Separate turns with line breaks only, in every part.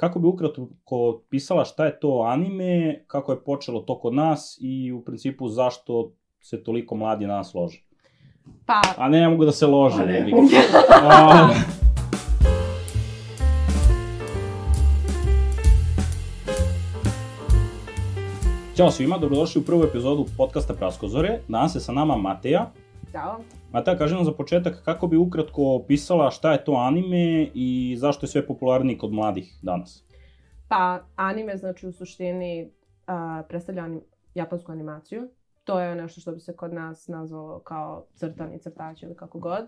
kako bi ukratko pisala šta je to anime, kako je počelo to kod nas i u principu zašto se toliko mladi na nas lože?
Pa...
A ne, ne mogu da se lože. Pa ne. A... Ćao svima, dobrodošli u prvu epizodu podcasta Praskozore. Danas je sa nama Mateja.
Ćao.
Mata, kaži nam za početak kako bi ukratko opisala šta je to anime i zašto je sve popularniji kod mladih danas?
Pa, anime znači u suštini a, predstavlja anim, japansku animaciju. To je nešto što bi se kod nas nazvalo kao crtani crtač ili kako god.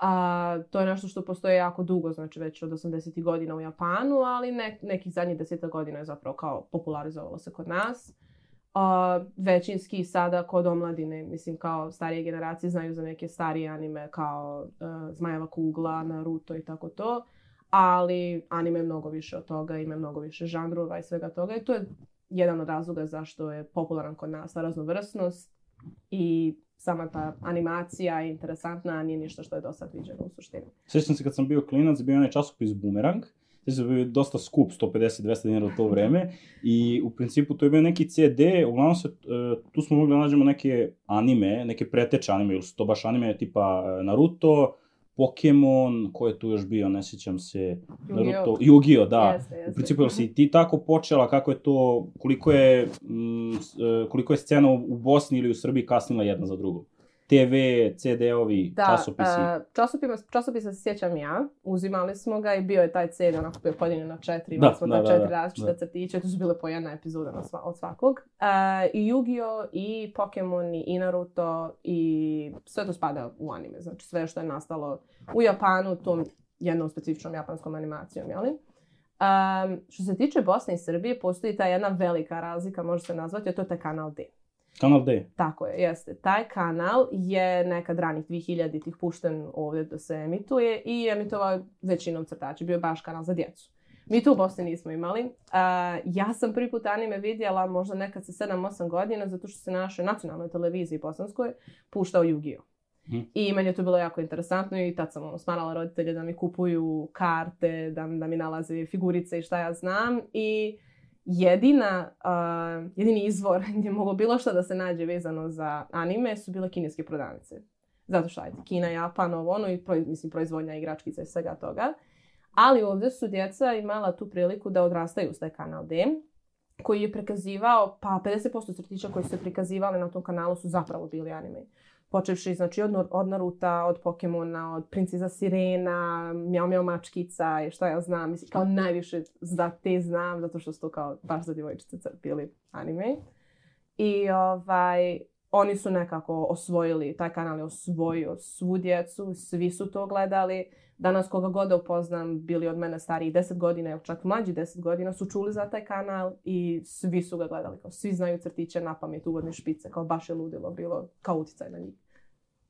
A, to je nešto što postoje jako dugo, znači već od 80. godina u Japanu, ali ne, nekih zadnjih deseta godina je zapravo kao popularizovalo se kod nas uh, većinski sada kod omladine, mislim kao starije generacije znaju za neke starije anime kao uh, Zmajeva kugla, Naruto i tako to, ali anime je mnogo više od toga, ima mnogo više žanrova i svega toga i to je jedan od razloga zašto je popularan kod nas, ta raznovrsnost i sama ta animacija je interesantna, a nije ništa što je do sad viđeno u suštini.
Sjećam se kad sam bio klinac, bio onaj časopis Boomerang, mislim da bio dosta skup, 150-200 dinara u to vreme, i u principu to je bio neki CD, uglavnom se, e, tu smo mogli da nađemo neke anime, neke preteče anime, ili su to baš anime tipa e, Naruto, Pokemon, ko je tu još bio, ne sjećam se, Naruto, Yu-Gi-Oh, da. Jeste, jeste. U principu, jel si mhm. ti tako počela, kako je to, koliko je, m, mm, e, koliko je scena u Bosni ili u Srbiji kasnila jedna za drugom? TV, CD-ovi, da, časopisi. Da,
e, časopisa, časopisa se sjećam ja, uzimali smo ga i bio je taj CD onako koji je podijeljen na četiri, da, imali smo da, ta da, četiri da, različita da. crtića, tu su bile po jedna epizoda na sva, od svakog. Uh, I Yu-Gi-Oh! i Pokemon i Naruto i sve to spada u anime, znači sve što je nastalo u Japanu tom jednom specifičnom japanskom animacijom, jeli? Um, što se tiče Bosne i Srbije, postoji ta jedna velika razlika, može se nazvati, a to je taj
kanal D.
Kanal D? Tako je, jeste. Taj kanal je nekad ranih 2000-ih pušten ovdje da se emituje i emitovao većinom crtači. Bio je baš kanal za djecu. Mi to u Bosni nismo imali. Uh, ja sam prvi put anime vidjela možda nekad sa 7-8 godina zato što se na našoj nacionalnoj televiziji bosanskoj puštao Yu-Gi-Oh! Mm. I meni je to bilo jako interesantno i tad sam ono, smarala roditelje da mi kupuju karte, da, da mi nalaze figurice i šta ja znam. I jedina, uh, jedini izvor gdje moglo bilo što da se nađe vezano za anime su bile kineske prodavnice. Zato što ajde, Kina, Japan, ovo ono i proiz, mislim, proizvodnja igračkica i svega toga. Ali ovdje su djeca imala tu priliku da odrastaju uz taj kanal D koji je prikazivao, pa 50% crtića koji su prikazivali na tom kanalu su zapravo bili anime počevši znači, od, od Naruta, od Pokemona, od Princeza Sirena, Mjau Mjau Mačkica i šta ja znam. Mislim, kao najviše za te znam, zato što su to kao baš za djevojčice bili anime. I ovaj, oni su nekako osvojili, taj kanal je osvojio svu djecu, svi su to gledali Danas koga god da upoznam, bili od mene stariji 10 godina ili čak mlađi 10 godina, su čuli za taj kanal i svi su ga gledali. Kao, svi znaju crtiće na pamet, uvodne špice, kao baš je ludilo bilo, kao uticaj na njih.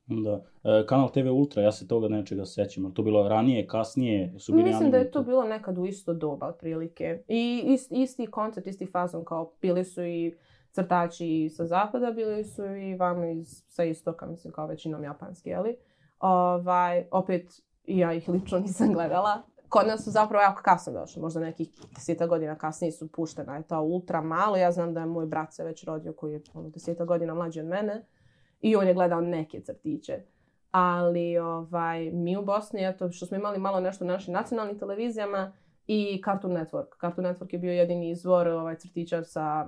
Da. E, kanal TV Ultra, ja se toga nečega sećam, ali to bilo ranije, kasnije?
Su bili Mislim da je to bilo nekad u isto doba, otprilike. I ist, isti koncept, isti fazon, kao bili su i crtači sa zapada, bili su i vamo iz, sa istoka, mislim, kao većinom japanski, jeli? Ovaj, opet, ja ih lično nisam gledala. Kod nas su zapravo jako kasno došle, možda nekih deseta godina kasnije su puštena. Je to ultra malo, ja znam da je moj brat se već rodio koji je ono, deseta godina mlađi od mene i on je gledao neke crtiće. Ali ovaj, mi u Bosni, eto, što smo imali malo nešto na našim nacionalnim televizijama i Cartoon Network. Cartoon Network je bio jedini izvor ovaj, crtića sa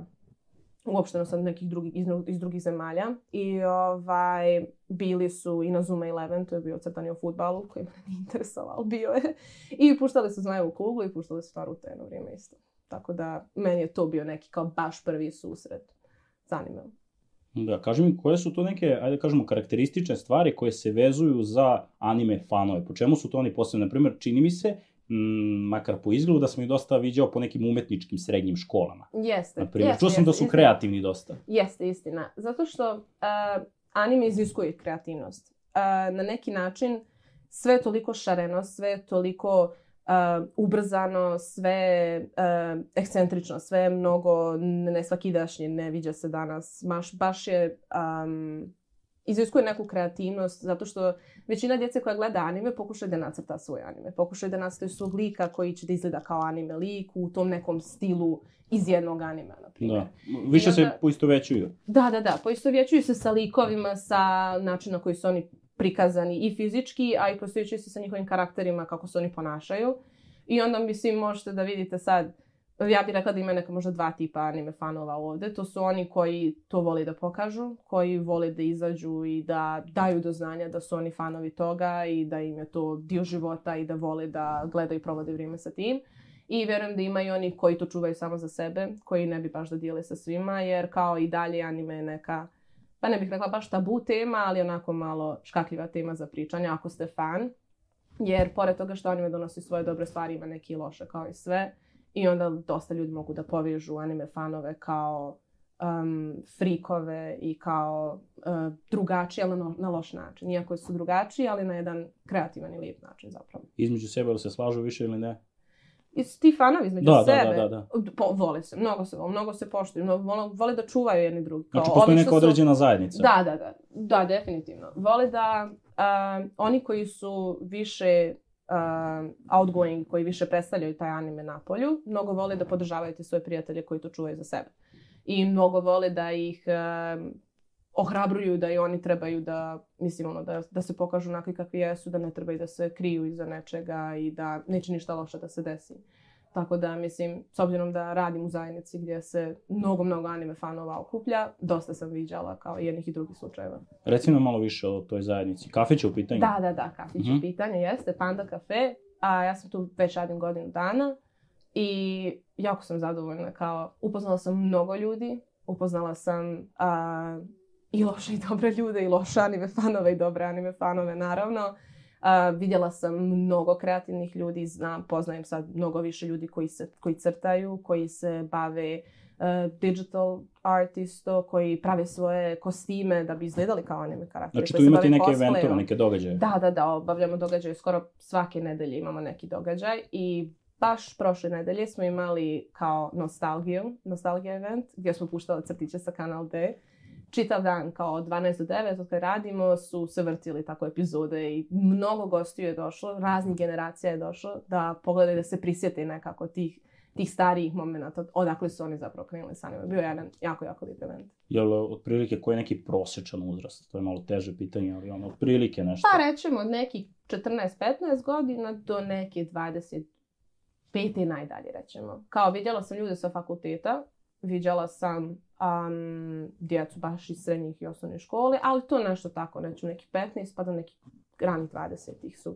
uopšteno sam nekih drugih, iz, iz drugih zemalja. I ovaj, bili su i na Zuma Eleven, to je bio crtani o futbalu koji me ne interesovao, bio je. I puštali su Zmajevu kuglu i puštali su Naruto jedno vrijeme isto. Tako da meni je to bio neki kao baš prvi susret. Zanima
Da, kaži mi koje su to neke, ajde da kažemo, karakteristične stvari koje se vezuju za anime fanove? Po čemu su to oni posebno? Naprimjer, čini mi se m, makar po izgledu, da sam ih dosta viđao po nekim umetničkim srednjim školama.
Jeste. Naprimjer,
jeste, čuo sam da su jeste. kreativni dosta.
Jeste, istina. Zato što uh, anime iziskuje kreativnost. Uh, na neki način sve je toliko šareno, sve je toliko uh, ubrzano, sve uh, ekscentrično, sve je mnogo nesvakidašnje, ne viđa se danas. Maš, baš je um, iziskuje neku kreativnost, zato što većina djece koja gleda anime pokušaju da nacrta svoj anime. Pokušaju da nacrta svog lika koji će da izgleda kao anime lik u tom nekom stilu iz jednog anima, na primjer. Da.
Više onda, se većuju.
Da, da, da. većuju se sa likovima, sa načina koji su oni prikazani i fizički, a i poistovećuju se sa njihovim karakterima, kako se oni ponašaju. I onda, mislim, možete da vidite sad ja bih rekla da ima neka možda dva tipa anime fanova ovde. To su oni koji to vole da pokažu, koji vole da izađu i da daju do znanja da su oni fanovi toga i da im je to dio života i da vole da gledaju i provode vrijeme sa tim. I verujem da ima i oni koji to čuvaju samo za sebe, koji ne bi baš da dijele sa svima, jer kao i dalje anime je neka, pa ne bih rekla baš tabu tema, ali onako malo škakljiva tema za pričanje ako ste fan. Jer pored toga što anime donosi svoje dobre stvari, ima neki loše kao i sve I onda dosta ljudi mogu da povežu anime fanove kao um, frikove i kao uh, drugačiji, ali na, na loš način. Iako su drugačiji, ali na jedan kreativan i lijep način zapravo.
Između sebe ili se slažu više ili ne?
I ti fanovi između da,
da, da
sebe. Da, da, da. Po, vole se, mnogo se mnogo se poštuju, mnogo, vole, da čuvaju jedni drugi.
Kao, znači, postoji neka su... određena zajednica.
Da, da, da. Da, definitivno. Vole da um, oni koji su više uh, outgoing koji više predstavljaju taj anime napolju, mnogo vole da podržavaju te svoje prijatelje koji to čuvaju za sebe. I mnogo vole da ih uh, ohrabruju da i oni trebaju da, mislim, ono, da, da se pokažu onakvi kakvi jesu, da ne trebaju da se kriju iza nečega i da neće ništa loše da se desi. Tako da, mislim, s obzirom da radim u zajednici gdje se mnogo, mnogo anime fanova okuplja, dosta sam viđala kao i jednih i drugih slučajeva.
Reci nam malo više o toj zajednici. Kafić je u pitanju?
Da, da, da, kafić je u mhm. pitanju, jeste. Panda kafe, a ja sam tu već radim godinu dana i jako sam zadovoljna. Kao, upoznala sam mnogo ljudi, upoznala sam a, i loše i dobre ljude, i loše anime fanove i dobre anime fanove, naravno. Uh, vidjela sam mnogo kreativnih ljudi, znam, poznajem sad mnogo više ljudi koji, se, koji crtaju, koji se bave e, digital artisto koji prave svoje kostime da bi izgledali kao anime karakteri.
Znači
tu
imate neke cosplay. eventove, neke događaje?
Da, da, da, obavljamo događaje skoro svake nedelje imamo neki događaj i baš prošle nedelje smo imali kao nostalgiju, nostalgija event, gdje smo puštali crtiće sa Kanal B čitav dan, kao od 12 do 9, od kada radimo, su se vrtili tako epizode i mnogo gostiju je došlo, raznih generacija je došlo da pogledaju da se prisjete nekako tih tih starijih momenta, odakle su oni zapravo krenuli sa njima. Bio jedan jako, jako lijep event.
Jel, otprilike, koji je neki prosječan uzrast? To je malo teže pitanje, ali ono, otprilike nešto.
Pa rećemo, od nekih 14-15 godina do neke 25 i najdalje, rećemo. Kao, vidjela sam ljude sa fakulteta viđala sam um, djecu baš iz srednjih i osnovne škole, ali to nešto tako, neću znači neki 15 pa do neki rani 20-ih su,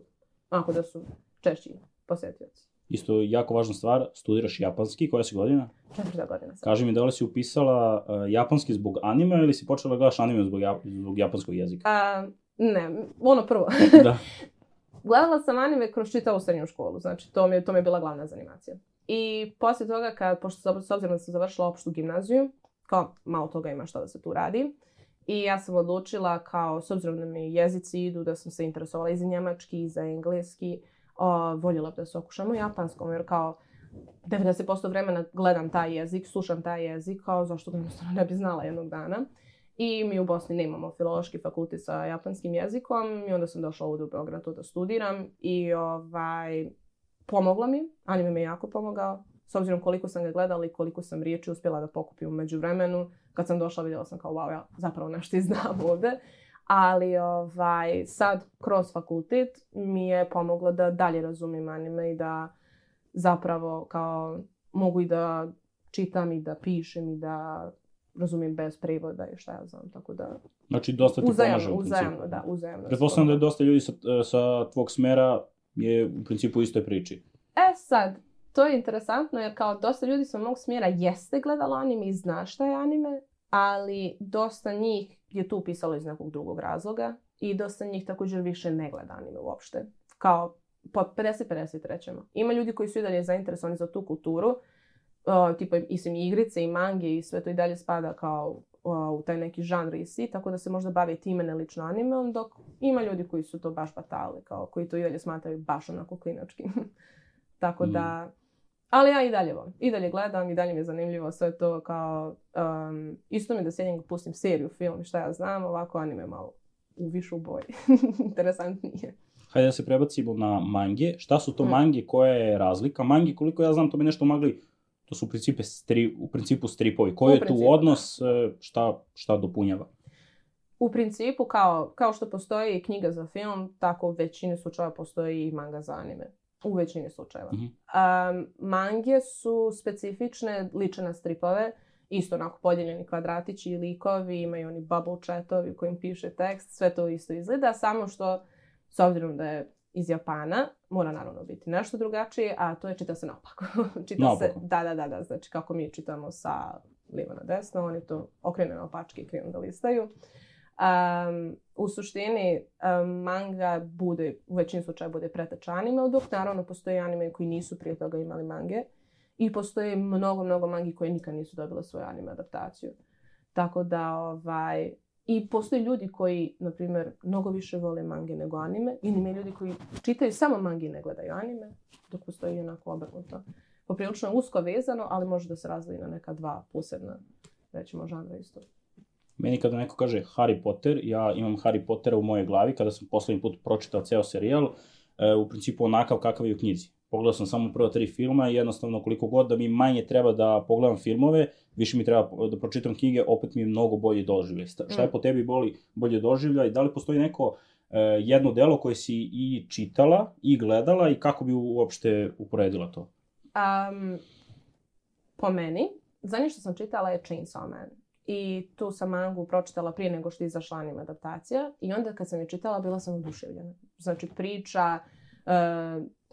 onako da su češći posetioci.
Isto jako važna stvar, studiraš japanski, koja si godina?
Četvrta godina
sam. Kaži mi, da li si upisala uh, japanski zbog anime ili si počela da gledaš anime zbog, ja, zbog japanskog jezika? A,
ne, ono prvo. da. Gledala sam anime kroz čitavu srednju školu, znači to mi je, to mi je bila glavna zanimacija. I posle toga, kad, pošto s obzirom da sam završila opštu gimnaziju, kao malo toga ima što da se tu radi. I ja sam odlučila kao, s obzirom da mi jezici idu, da sam se interesovala i za njemački i za engleski, o, voljela bi da se okušam u japanskom, jer kao 90% vremena gledam taj jezik, slušam taj jezik, kao zašto ga jednostavno ne bi znala jednog dana. I mi u Bosni nemamo filološki fakultet sa japanskim jezikom i onda sam došla ovde u Beogradu da studiram i ovaj, pomoglo mi, anime me jako pomogao, s obzirom koliko sam ga gledala i koliko sam riječi uspjela da pokupim umeđu vremenu. Kad sam došla vidjela sam kao wow, ja zapravo nešto i znam ovde. Ali ovaj, sad kroz fakultet mi je pomoglo da dalje razumim anime i da zapravo kao mogu i da čitam i da pišem i da razumijem bez prevoda i šta ja znam, tako da...
Znači, dosta ti uzajamno, pomaže u principu. Uzajamno,
da, uzajamno.
Pretpostavljam da je dosta ljudi sa, sa tvog smera je u principu istoj priči.
E sad, to je interesantno jer kao dosta ljudi sa mog smjera jeste gledalo anime i zna šta je anime, ali dosta njih je tu pisalo iz nekog drugog razloga i dosta njih također više ne gleda anime uopšte. Kao po 50-50 rećemo. Ima ljudi koji su i dalje zainteresovani za tu kulturu, o, tipa mislim, i igrice i mange i sve to i dalje spada kao u taj neki žanr isi, tako da se možda bave time na lično animeom, dok ima ljudi koji su to baš patale, kao koji to i dalje smatraju baš onako klinački. tako mm. da... Ali ja i dalje volim. I dalje gledam, i dalje mi je zanimljivo sve to kao... Um, isto mi da sjedim pustim seriju, film, šta ja znam, ovako anime malo u višu boji. Interesantnije.
Hajde
da
se prebacimo na mange. Šta su to mm. mange, koja je razlika? Mange, koliko ja znam, to bi nešto magli To su u principu, stri, u principu stripovi. Koji je tu da. odnos, e, šta, šta dopunjava?
U principu, kao, kao što postoji knjiga za film, tako u većini slučajeva postoji i manga za anime. U većini slučajeva. Mm-hmm. Um, mange su specifične, liče na stripove, isto onako podijeljeni kvadratići i likovi, imaju oni bubble chatovi u kojim piše tekst, sve to isto izgleda, samo što s obzirom da je iz Japana mora naravno biti nešto drugačije, a to je čita se naopako. čita naopako. se, da, da, da, da, znači kako mi čitamo sa lijevo na desno, oni to okrene naopački i krenu da listaju. Um, u suštini um, manga bude, u većini slučaja bude pretač anime, dok naravno postoje anime koji nisu prije toga imali mange i postoje mnogo, mnogo mangi koje nikad nisu dobile svoju anime adaptaciju. Tako da ovaj, I postoje ljudi koji, na primjer, mnogo više vole mange nego anime. Ili ima ljudi koji čitaju samo mange i ne gledaju anime, dok postoji onako obrnuto. Poprilično je usko vezano, ali može da se razvoji na neka dva posebna, rećemo, žanra isto.
Meni kada neko kaže Harry Potter, ja imam Harry Pottera u mojoj glavi, kada sam poslednji put pročitao ceo serijal, e, u principu onakav kakav je u knjizi pogledao sam samo prva tri filma i jednostavno koliko god da mi manje treba da pogledam filmove, više mi treba da pročitam knjige, opet mi je mnogo bolje doživljaj. Šta, je mm. po tebi boli, bolje doživljaj? Da li postoji neko e, jedno delo koje si i čitala i gledala i kako bi uopšte uporedila to? Um,
po meni, zadnje što sam čitala je Chainsaw Man. I tu sam mangu pročitala prije nego što je izašla anima adaptacija. I onda kad sam je čitala, bila sam oduševljena. Znači, priča, uh,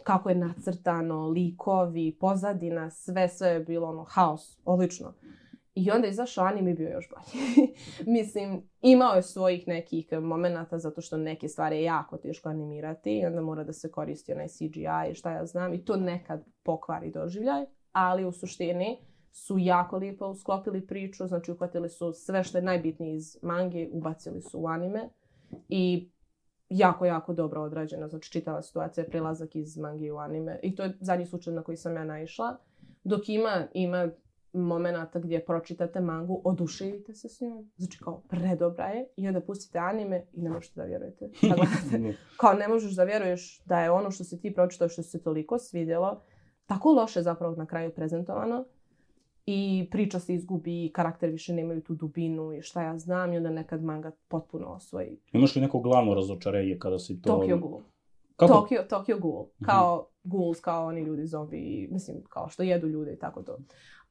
kako je nacrtano, likovi, pozadina, sve, sve je bilo ono haos, odlično. I onda izašao anime i bio još bolji. Mislim, imao je svojih nekih momenata zato što neke stvari je jako teško animirati i onda mora da se koristi onaj CGI i šta ja znam i to nekad pokvari doživljaj, ali u suštini su jako lipo usklopili priču, znači uhvatili su sve što je najbitnije iz mange, ubacili su u anime i jako, jako dobro odrađena. Znači, čitava situacija, prelazak iz mangi u anime. I to je zadnji slučaj na koji sam ja naišla. Dok ima, ima momenata gdje pročitate mangu, oduševite se s njom, znači kao predobra je, i onda pustite anime i ne možete da vjerujete. Pa kao ne možeš da vjeruješ da je ono što si ti pročitao, što se toliko svidjelo, tako loše zapravo na kraju prezentovano, i priča se izgubi i karakter više nemaju tu dubinu i šta ja znam i onda nekad manga potpuno osvoji.
Imaš li neko glavno razočarenje kada si to...
Tokyo Ghoul. Kako? Tokyo, Tokyo Ghoul. Mhm. Kao mm -hmm. ghouls, kao oni ljudi zombi, mislim, kao što jedu ljude i tako to.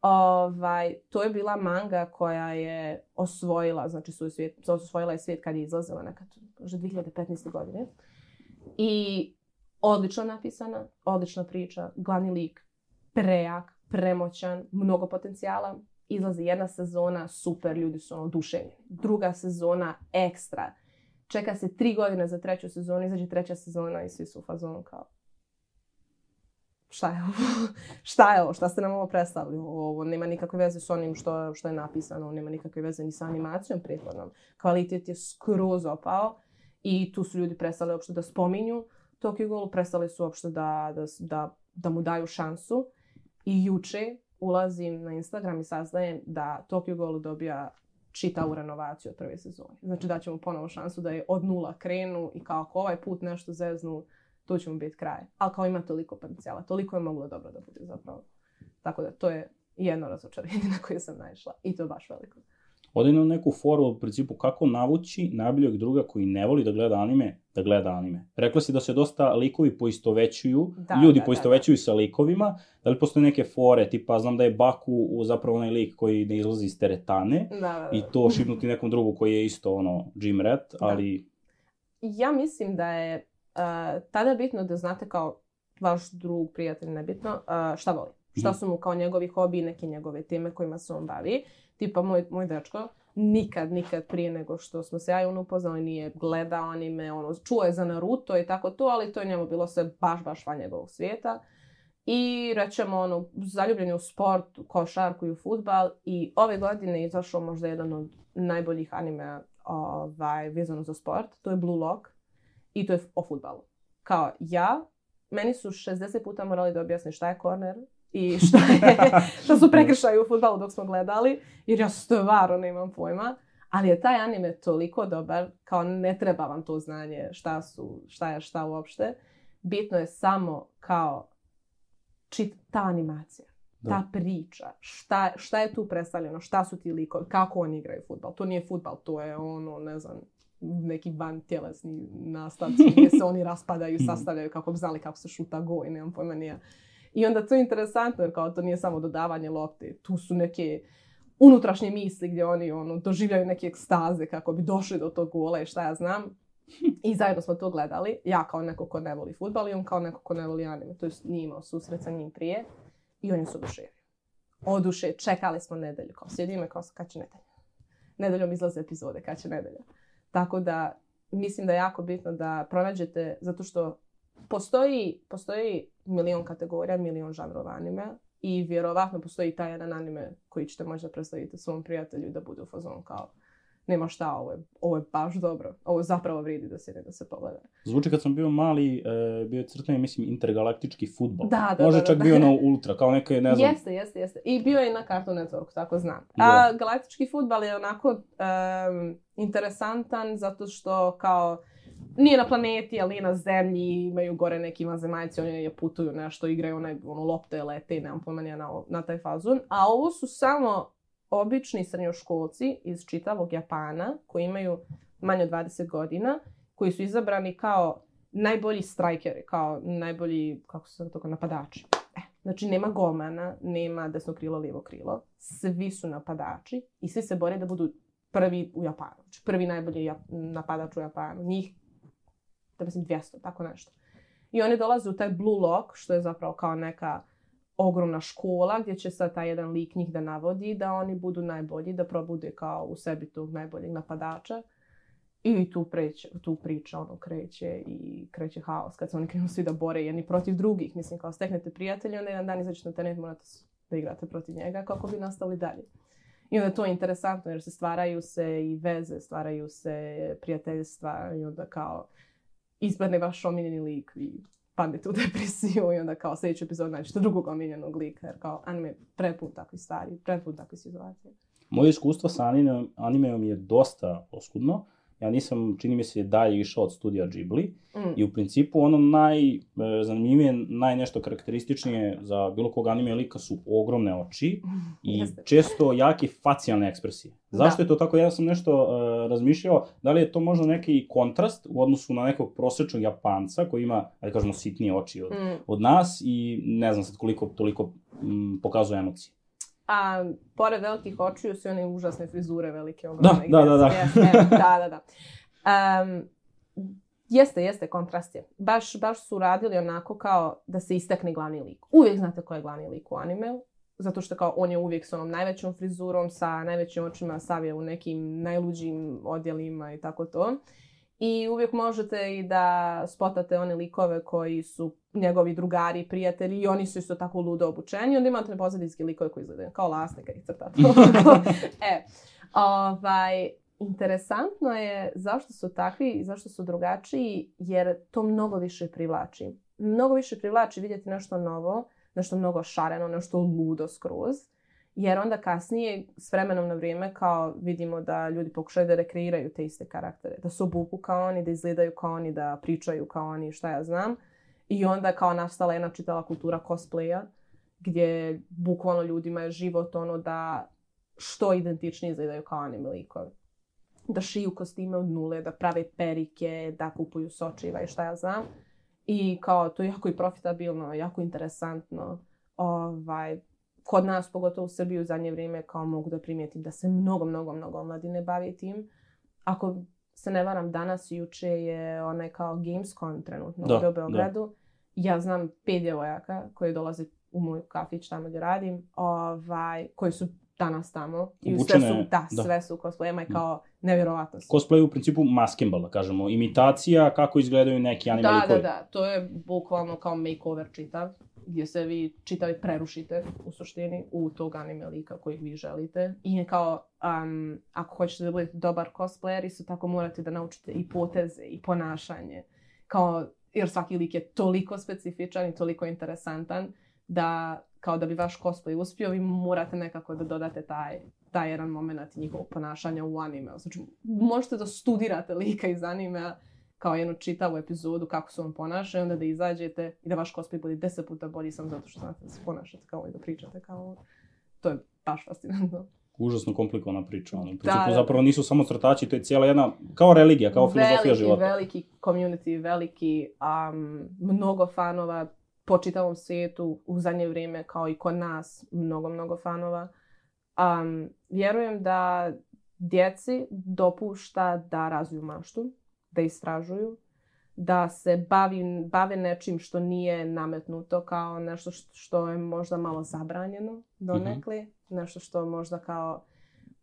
Ovaj, to je bila manga koja je osvojila, znači su svijet, osvojila je svijet kad je izlazila nekad, možda 2015. godine. I odlično napisana, odlična priča, glavni lik, prejak, premoćan, mnogo potencijala. Izlazi jedna sezona, super, ljudi su ono duševni. Druga sezona, ekstra. Čeka se tri godine za treću sezonu, izađe treća sezona i svi su u fazonu kao šta je ovo? šta je ovo? Šta ste nam ovo predstavili? Ovo nema nikakve veze s onim što, što je napisano, nema nikakve veze ni sa animacijom prethodnom. Kvalitet je skroz opao i tu su ljudi prestali uopšte da spominju Tokyo Ghoul, prestali su uopšte da, da, da, da mu daju šansu. I juče ulazim na Instagram i saznajem da Tokyo Golu dobija čitavu renovaciju od prve sezone. Znači da ćemo ponovo šansu da je od nula krenu i kao ako ovaj put nešto zeznu, tu ćemo biti kraj. Ali kao ima toliko potencijala, toliko je moglo dobro da bude zapravo. Tako da to je jedno razočarenje na koje sam naišla i to baš veliko.
Odinu neku foru u principu kako navući najboljeg druga koji ne voli da gleda anime da gleda anime. Rekla si da se dosta likovi poistovećuju, da, ljudi da, da poistovećuju da, da. sa likovima, da li postoje neke fore, tipa znam da je Baku zapravo onaj lik koji ne izlazi iz teretane
da, da, da.
i to šipnuti nekom drugu koji je isto ono gym rat, da. ali... Da.
Ja mislim da je uh, tada bitno da znate kao vaš drug, prijatelj, nebitno, uh, šta voli. Šta mhm. su mu kao njegovi hobi i neke njegove teme kojima se on bavi. Tipa moj, moj dečko, nikad, nikad prije nego što smo se ja i upoznali, nije gledao anime, ono, čuo je za Naruto i tako to, ali to je njemu bilo sve baš, baš van njegovog svijeta. I rećemo, ono, zaljubljen je u sport, u košarku i u futbal i ove godine je izašao možda jedan od najboljih anime ovaj, vezano za sport, to je Blue Lock i to je o futbalu. Kao ja, meni su 60 puta morali da objasni šta je korner, i šta, je, šta su prekršaje u futbalu dok smo gledali, jer ja stvarno nemam pojma. Ali je taj anime toliko dobar, kao ne treba vam to znanje šta su, šta je šta uopšte. Bitno je samo kao čit, ta animacija, da. ta priča, šta, šta je tu predstavljeno, šta su ti likovi, kako oni igraju futbal. To nije futbal, to je ono, ne znam, neki van tjelesni nastavci gdje se oni raspadaju, mhm. sastavljaju kako bi znali kako se šuta go i nemam pojma nije. I onda to je interesantno jer kao to nije samo dodavanje lopte, tu su neke unutrašnje misli gdje oni ono, doživljaju neke ekstaze kako bi došli do tog gola i šta ja znam. I zajedno smo to gledali. Ja kao neko ko ne voli futbal i on kao neko ko ne voli anime. To jest nije imao susret sa njim prije. I on su oduševili. Oduše, čekali smo nedelju. Kao sjedimo kao kad će nedelja. Nedeljom izlaze epizode, kad će nedelja. Tako da mislim da je jako bitno da pronađete, zato što postoji, postoji milion kategorija, milion žanrova anime i vjerovatno postoji taj jedan anime koji ćete možda predstaviti svom prijatelju da bude u fazonu kao nema šta, ovo je, ovo je baš dobro. Ovo zapravo vrijedi da se ne da se pogleda.
Zvuči kad sam bio mali, e, bio je crtani, mislim, intergalaktički futbol.
Da, da,
Možda
da, da
čak da, bio na ultra, kao neke, ne znam.
Jeste, jeste, jeste. I bio je na Cartoon Networku, tako znam. A, da. galaktički futbal je onako um, interesantan zato što kao nije na planeti, ali nije na zemlji, imaju gore neki vanzemaljci, oni je putuju nešto, igraju one, ono, lopte, lete i nemam pojma na, na taj fazon. A ovo su samo obični srednjoškolci iz čitavog Japana, koji imaju manje od 20 godina, koji su izabrani kao najbolji strajkeri, kao najbolji, kako se toga, napadači. E, znači, nema gomana, nema desno krilo, lijevo krilo. Svi su napadači i svi se bore da budu prvi u Japanu. Znači, prvi najbolji napadač u Japanu. Njih da mislim 200, tako nešto. I oni dolaze u taj Blue Lock, što je zapravo kao neka ogromna škola gdje će sad taj jedan lik njih da navodi da oni budu najbolji, da probude kao u sebi tog najboljeg napadača. I tu, preće, tu priča ono kreće i kreće haos kad se oni krenu svi da bore jedni protiv drugih. Mislim kao steknete prijatelja, onda jedan dan izađete na internet, morate da igrate protiv njega kako bi nastavili dalje. I onda to je interesantno jer se stvaraju se i veze, stvaraju se prijateljstva i onda kao ispadne vaš omiljeni lik i padnete u depresiju i onda kao sljedeći epizod nađete drugog omiljenog lika jer kao anime preput takvi stvari, preput takve situacije.
Moje iskustvo sa anime, animeom je dosta oskudno, ja nisam, čini mi se, dalje išao od studija Ghibli mm. i u principu ono najzanimljivije, e, najnešto karakterističnije za bilo kog anime lika su ogromne oči i često jake facijalne ekspresije. Da. Zašto da. je to tako? Ja sam nešto uh, razmišljao, da li je to možda neki kontrast u odnosu na nekog prosečnog Japanca koji ima, da kažemo, sitnije oči od, mm. od nas i ne znam sad koliko toliko m, pokazuje emocije.
A, pored velikih očiju su one užasne frizure velike. Ogromne,
da, da, da,
da. Jeste, da, da, da. Um, Jeste, jeste, kontrast je. Baš, baš su radili onako kao da se istakne glavni lik. Uvijek znate ko je glavni lik u animeu, zato što kao on je uvijek s onom najvećom frizurom, sa najvećim očima, sav u nekim najluđim odjelima i tako to. I uvijek možete i da spotate one likove koji su njegovi drugari, prijatelji i oni su isto tako ludo obučeni. Onda imate pozadinske likove koji izgledaju kao lasne kad ih crtate. e, ovaj, interesantno je zašto su takvi i zašto su drugačiji, jer to mnogo više privlači. Mnogo više privlači vidjeti nešto novo, nešto mnogo šareno, nešto ludo skroz jer onda kasnije s vremenom na vrijeme kao vidimo da ljudi pokušaju da rekreiraju te iste karaktere, da su obuku kao oni, da izgledaju kao oni, da pričaju kao oni, šta ja znam. I onda kao nastala jedna čitava kultura cosplaya gdje bukvalno ljudima je život ono da što identičnije izgledaju kao anime likovi. Da šiju kostime od nule, da prave perike, da kupuju sočiva i šta ja znam. I kao to je jako i profitabilno, jako interesantno. Ovaj, kod nas, pogotovo u Srbiji u zadnje vrijeme, kao mogu da primijetim da se mnogo, mnogo, mnogo omladine bavi tim. Ako se ne varam, danas i juče je onaj kao Gamescom trenutno da, u Beogradu. Da. Ja znam pet djevojaka koje dolaze u moj kafić tamo gdje radim, ovaj, koji su danas tamo. I Obučene, sve su, da, da, sve su cosplayama i da. kao nevjerovatno su.
Cosplay u principu maskembala, kažemo, imitacija kako izgledaju neki animali da,
koji... Da, da, da, to je bukvalno kao makeover čitav gdje se vi čitavi prerušite u suštini u tog anime lika kojeg vi želite. I kao, um, ako hoćete da budete dobar cosplayer, isto tako morate da naučite i poteze i ponašanje. Kao, jer svaki lik je toliko specifičan i toliko interesantan da kao da bi vaš cosplay uspio, vi morate nekako da dodate taj, taj jedan moment njihovog ponašanja u anime. Znači, možete da studirate lika iz anime, kao jednu čitavu epizodu kako se on ponaša i onda da izađete i da vaš cosplay bude deset puta bolji samo zato što znate da se ponašate kao i da pričate kao To je baš fascinantno.
Užasno komplikovana priča. Ono. Da, da. Zapravo nisu samo crtači, to je cijela jedna, kao religija, kao veliki, filozofija života.
Veliki community, veliki, um, mnogo fanova po čitavom svijetu, u zadnje vrijeme kao i kod nas, mnogo, mnogo fanova. Um, vjerujem da djeci dopušta da razviju maštu, da istražuju, da se bavi, bave nečim što nije nametnuto kao nešto što je možda malo zabranjeno donekle, mm -hmm. nešto što možda kao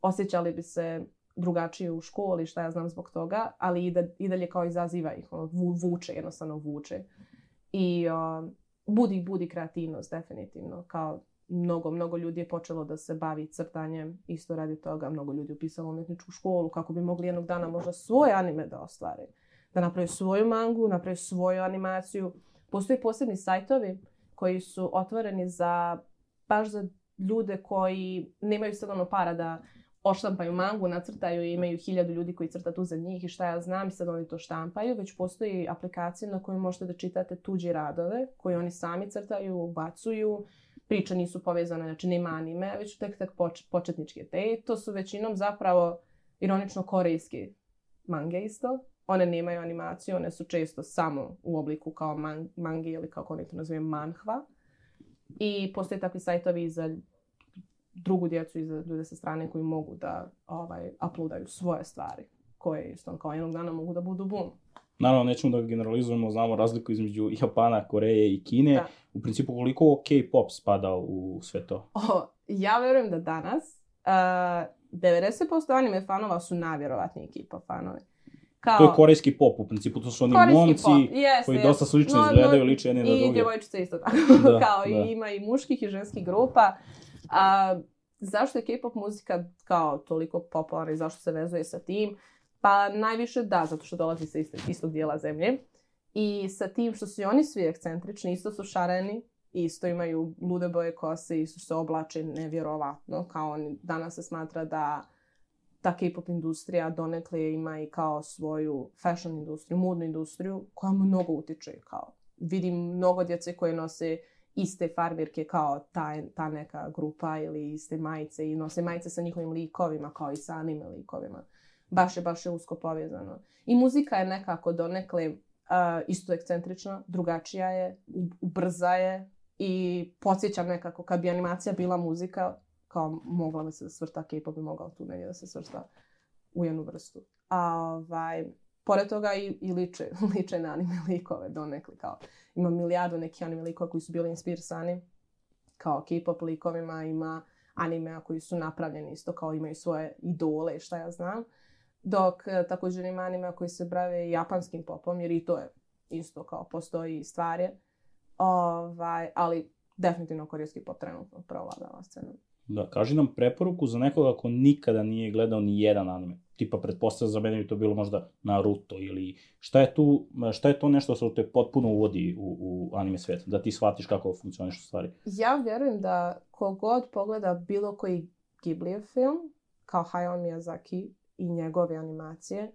osjećali bi se drugačije u školi, šta ja znam zbog toga, ali i, da, i dalje kao izaziva ih, ono, vuče, jednostavno vuče. I uh, budi, budi kreativnost, definitivno, kao mnogo, mnogo ljudi je počelo da se bavi crtanjem, isto radi toga, mnogo ljudi upisalo umetničku školu kako bi mogli jednog dana možda svoje anime da ostvare. Da naprave svoju mangu, naprave svoju animaciju. Postoji posebni sajtovi koji su otvoreni za, baš za ljude koji nemaju sad ono para da oštampaju mangu, nacrtaju i imaju hiljadu ljudi koji crta tu za njih i šta ja znam i sad oni to štampaju, već postoji aplikacija na kojoj možete da čitate tuđi radove koji oni sami crtaju, ubacuju, priče nisu povezane, znači nema anime, već tek tak početničke te. To su većinom zapravo ironično korejski mange isto. One nemaju animaciju, one su često samo u obliku kao man, mangi ili kako oni to nazivaju manhva. I postoje takvi sajtovi i za drugu djecu i za ljude sa strane koji mogu da ovaj, uploadaju svoje stvari koje isto kao jednog dana mogu da budu boom.
Naravno, nećemo da generalizujemo, znamo razliku između Japana, Koreje i Kine. Da. U principu, koliko K-pop spada u sve to? O,
ja verujem da danas uh, 90% anime fanova su najvjerovatniji K-pop fanovi.
Kao... To je korejski pop, u principu to su oni korejski momci Yes, koji yes. dosta slično no, izgledaju, no, liče jedni na
druge. I djevojčice isto tako, da, da. kao da. i ima i muških i ženskih grupa. A, zašto je K-pop muzika kao toliko popularna i zašto se vezuje sa tim? Pa najviše da, zato što dolazi sa istog, istog dijela zemlje. I sa tim što su i oni svi ekscentrični, isto su šareni, isto imaju lude boje kose, isto se oblače nevjerovatno, kao oni, danas se smatra da ta K-pop industrija donekle ima i kao svoju fashion industriju, modnu industriju, koja mnogo utiče kao. Vidim mnogo djece koje nose iste farmirke kao ta, ta neka grupa ili iste majice i nose majice sa njihovim likovima kao i sa anime likovima baš je, baš je usko povezano. I muzika je nekako donekle uh, isto ekscentrična, drugačija je, brza je i podsjećam nekako kad bi animacija bila muzika, kao mogla bi se da svrta K-pop bi mogao tu negdje da se svrsta u jednu vrstu. A ovaj, pored toga i, i liče, liče na anime likove donekli kao. Ima milijardu nekih anime likova koji su bili inspirisani kao K-pop likovima, ima animea koji su napravljeni isto kao imaju svoje idole i šta ja znam dok e, takođe ima anime koji se brave japanskim popom, jer i to je isto kao postoji stvari. Ovaj, ali definitivno korejski pop trenutno provladava scenu.
Da, kaži nam preporuku za nekoga ko nikada nije gledao ni jedan anime. Tipa, pretpostavljam za mene bi to bilo možda Naruto ili šta je, tu, šta je to nešto što te potpuno uvodi u, u anime svet, da ti shvatiš kako funkcioniš u stvari.
Ja vjerujem da kogod pogleda bilo koji Ghibli film, kao Hayao Miyazaki i njegove animacije,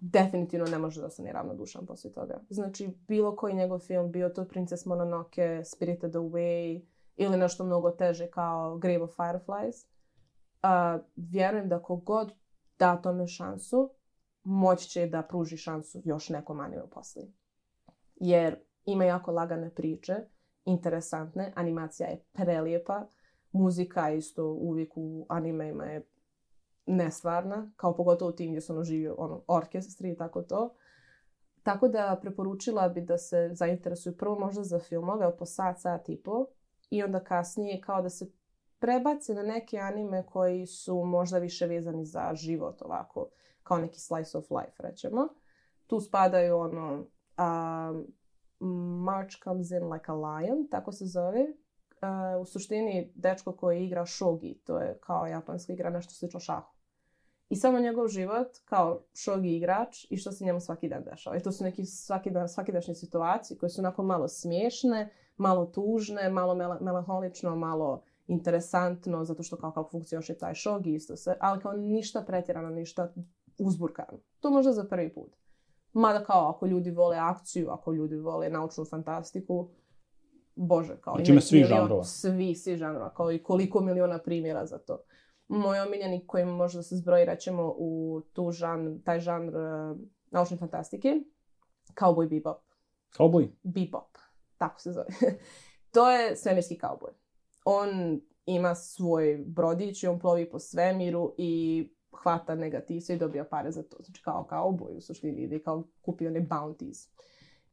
definitivno ne može da ostane ravnodušan posle toga. Znači, bilo koji njegov film, bio to Princess Mononoke, Spirited Away ili nešto mnogo teže kao Grave of Fireflies, uh, vjerujem da kogod da tome šansu, moći će da pruži šansu još nekom anime posle. Jer ima jako lagane priče, interesantne, animacija je prelijepa, muzika isto uvijek u animeima je nestvarna, kao pogotovo u tim gdje su ono živi ono, orkestri i tako to. Tako da preporučila bi da se zainteresuju prvo možda za filmove od po sat, sat i po i onda kasnije kao da se prebace na neke anime koji su možda više vezani za život ovako, kao neki slice of life rećemo. Tu spadaju ono a, March Comes In Like a Lion, tako se zove. A, u suštini dečko koji igra shogi, to je kao japanska igra, nešto slično šahu. I samo njegov život kao šogi igrač i što se njemu svaki dan dešava. I to su neki svaki dan, svakidašnje situacije koje su onako malo smiješne, malo tužne, malo melaholično, malo interesantno, zato što kao kako funkcioniše taj šog isto se, ali kao ništa pretjerano, ništa uzburkano. To možda za prvi put. Mada kao ako ljudi vole akciju, ako ljudi vole naučnu fantastiku, bože, kao
znači, ima svi žanrova.
Svi, svi žanrova, kao i koliko miliona primjera za to. Moj mhm. omiljeni koji možda se zbroji rećemo u tu žanr, taj žanr uh, naučne fantastike, Cowboy Bebop.
Cowboy?
Bebop, tako se zove. to je svemirski cowboy. On ima svoj brodić i on plovi po svemiru i hvata negativce i dobija pare za to. Znači kao cowboy u suštini ide kao kupi one bounties.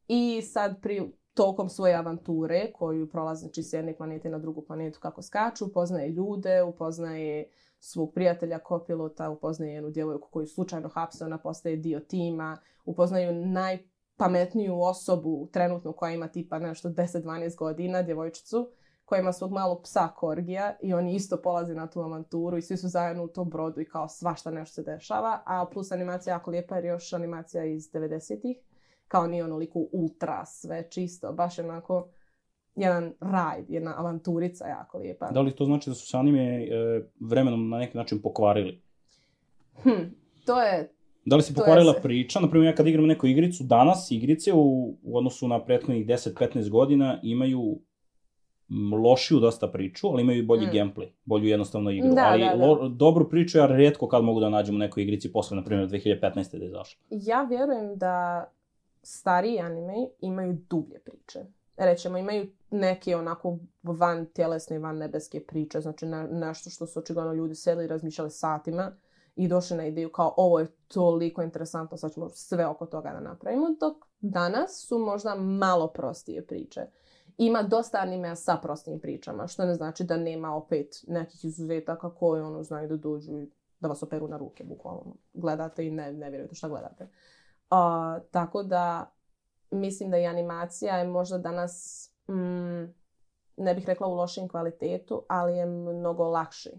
I sad pri tokom svoje avanture koju prolazi znači, s jedne planete na drugu planetu kako skaču, upoznaje ljude, upoznaje uh, svog prijatelja kopilota, upoznaje jednu djevojku koju slučajno hapse, ona postaje dio tima, upoznaju najpametniju osobu trenutno koja ima tipa nešto 10-12 godina, djevojčicu, koja ima svog malog psa Korgija i oni isto polaze na tu avanturu i svi su zajedno u tom brodu i kao svašta nešto se dešava, a plus animacija jako lijepa jer još animacija iz 90-ih, kao nije onoliko ultra sve čisto, baš onako jedan raj, jedna avanturica jako lijepa.
Da li to znači da su se anime e, vremenom na neki način pokvarili? Hm, to je... Da li se pokvarila se... priča? Naprimjer, ja kad igram neku igricu, danas igrice u, u odnosu na prethodnih 10-15 godina imaju lošiju dosta priču, ali imaju i bolji mm. gameplay, bolju jednostavnu igru. Da, ali da, da. Lo, dobru priču ja redko kad mogu da nađem u nekoj igrici posle, na primjer, 2015. da je izašla.
Ja vjerujem da stariji anime imaju dublje priče rećemo, imaju neke onako van tjelesne, van nebeske priče, znači na, nešto što su očigledno ljudi sedli i razmišljali satima i došli na ideju kao ovo je toliko interesantno, sad ćemo sve oko toga da napravimo, dok danas su možda malo prostije priče. Ima dosta anime sa prostim pričama, što ne znači da nema opet nekih izuzetaka koje ono znaju da dođu i da vas operu na ruke, bukvalno. Gledate i ne, ne vjerujete šta gledate. Uh, tako da mislim da i animacija je možda danas, mm, ne bih rekla u lošem kvalitetu, ali je mnogo lakši.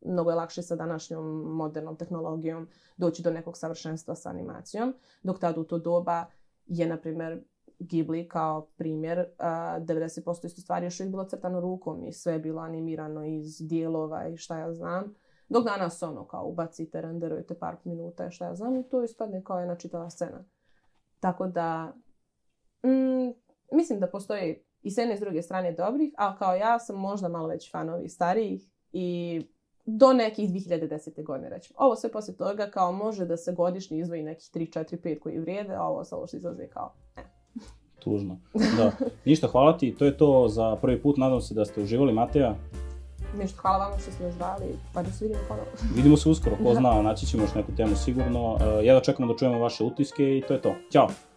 Mnogo je lakše sa današnjom modernom tehnologijom doći do nekog savršenstva sa animacijom, dok tad u to doba je, na primjer, Ghibli kao primjer, a, 90% isto stvari još uvijek bilo crtano rukom i sve je bilo animirano iz dijelova i šta ja znam. Dok danas ono kao ubacite, renderujete par minuta i šta ja znam i to ispadne kao jedna čitava scena. Tako da Mm, mislim da postoji i s jedne s druge strane dobrih, ali kao ja sam možda malo već fanovi starijih i do nekih 2010. godine rećemo. Ovo sve posle toga kao može da se godišnji izvoji nekih 3, 4, 5 koji vrijede, a ovo samo što izlazi kao ne.
Tužno. Da. Ništa, hvala ti. To je to za prvi put. Nadam se da ste uživali, Mateja.
Ništa, hvala vama što ste nas zvali, pa da se vidimo ponovno.
Vidimo se uskoro, ko da. zna, naći ćemo još neku temu sigurno. E, ja da čekamo da čujemo vaše utiske i to je to. Ćao!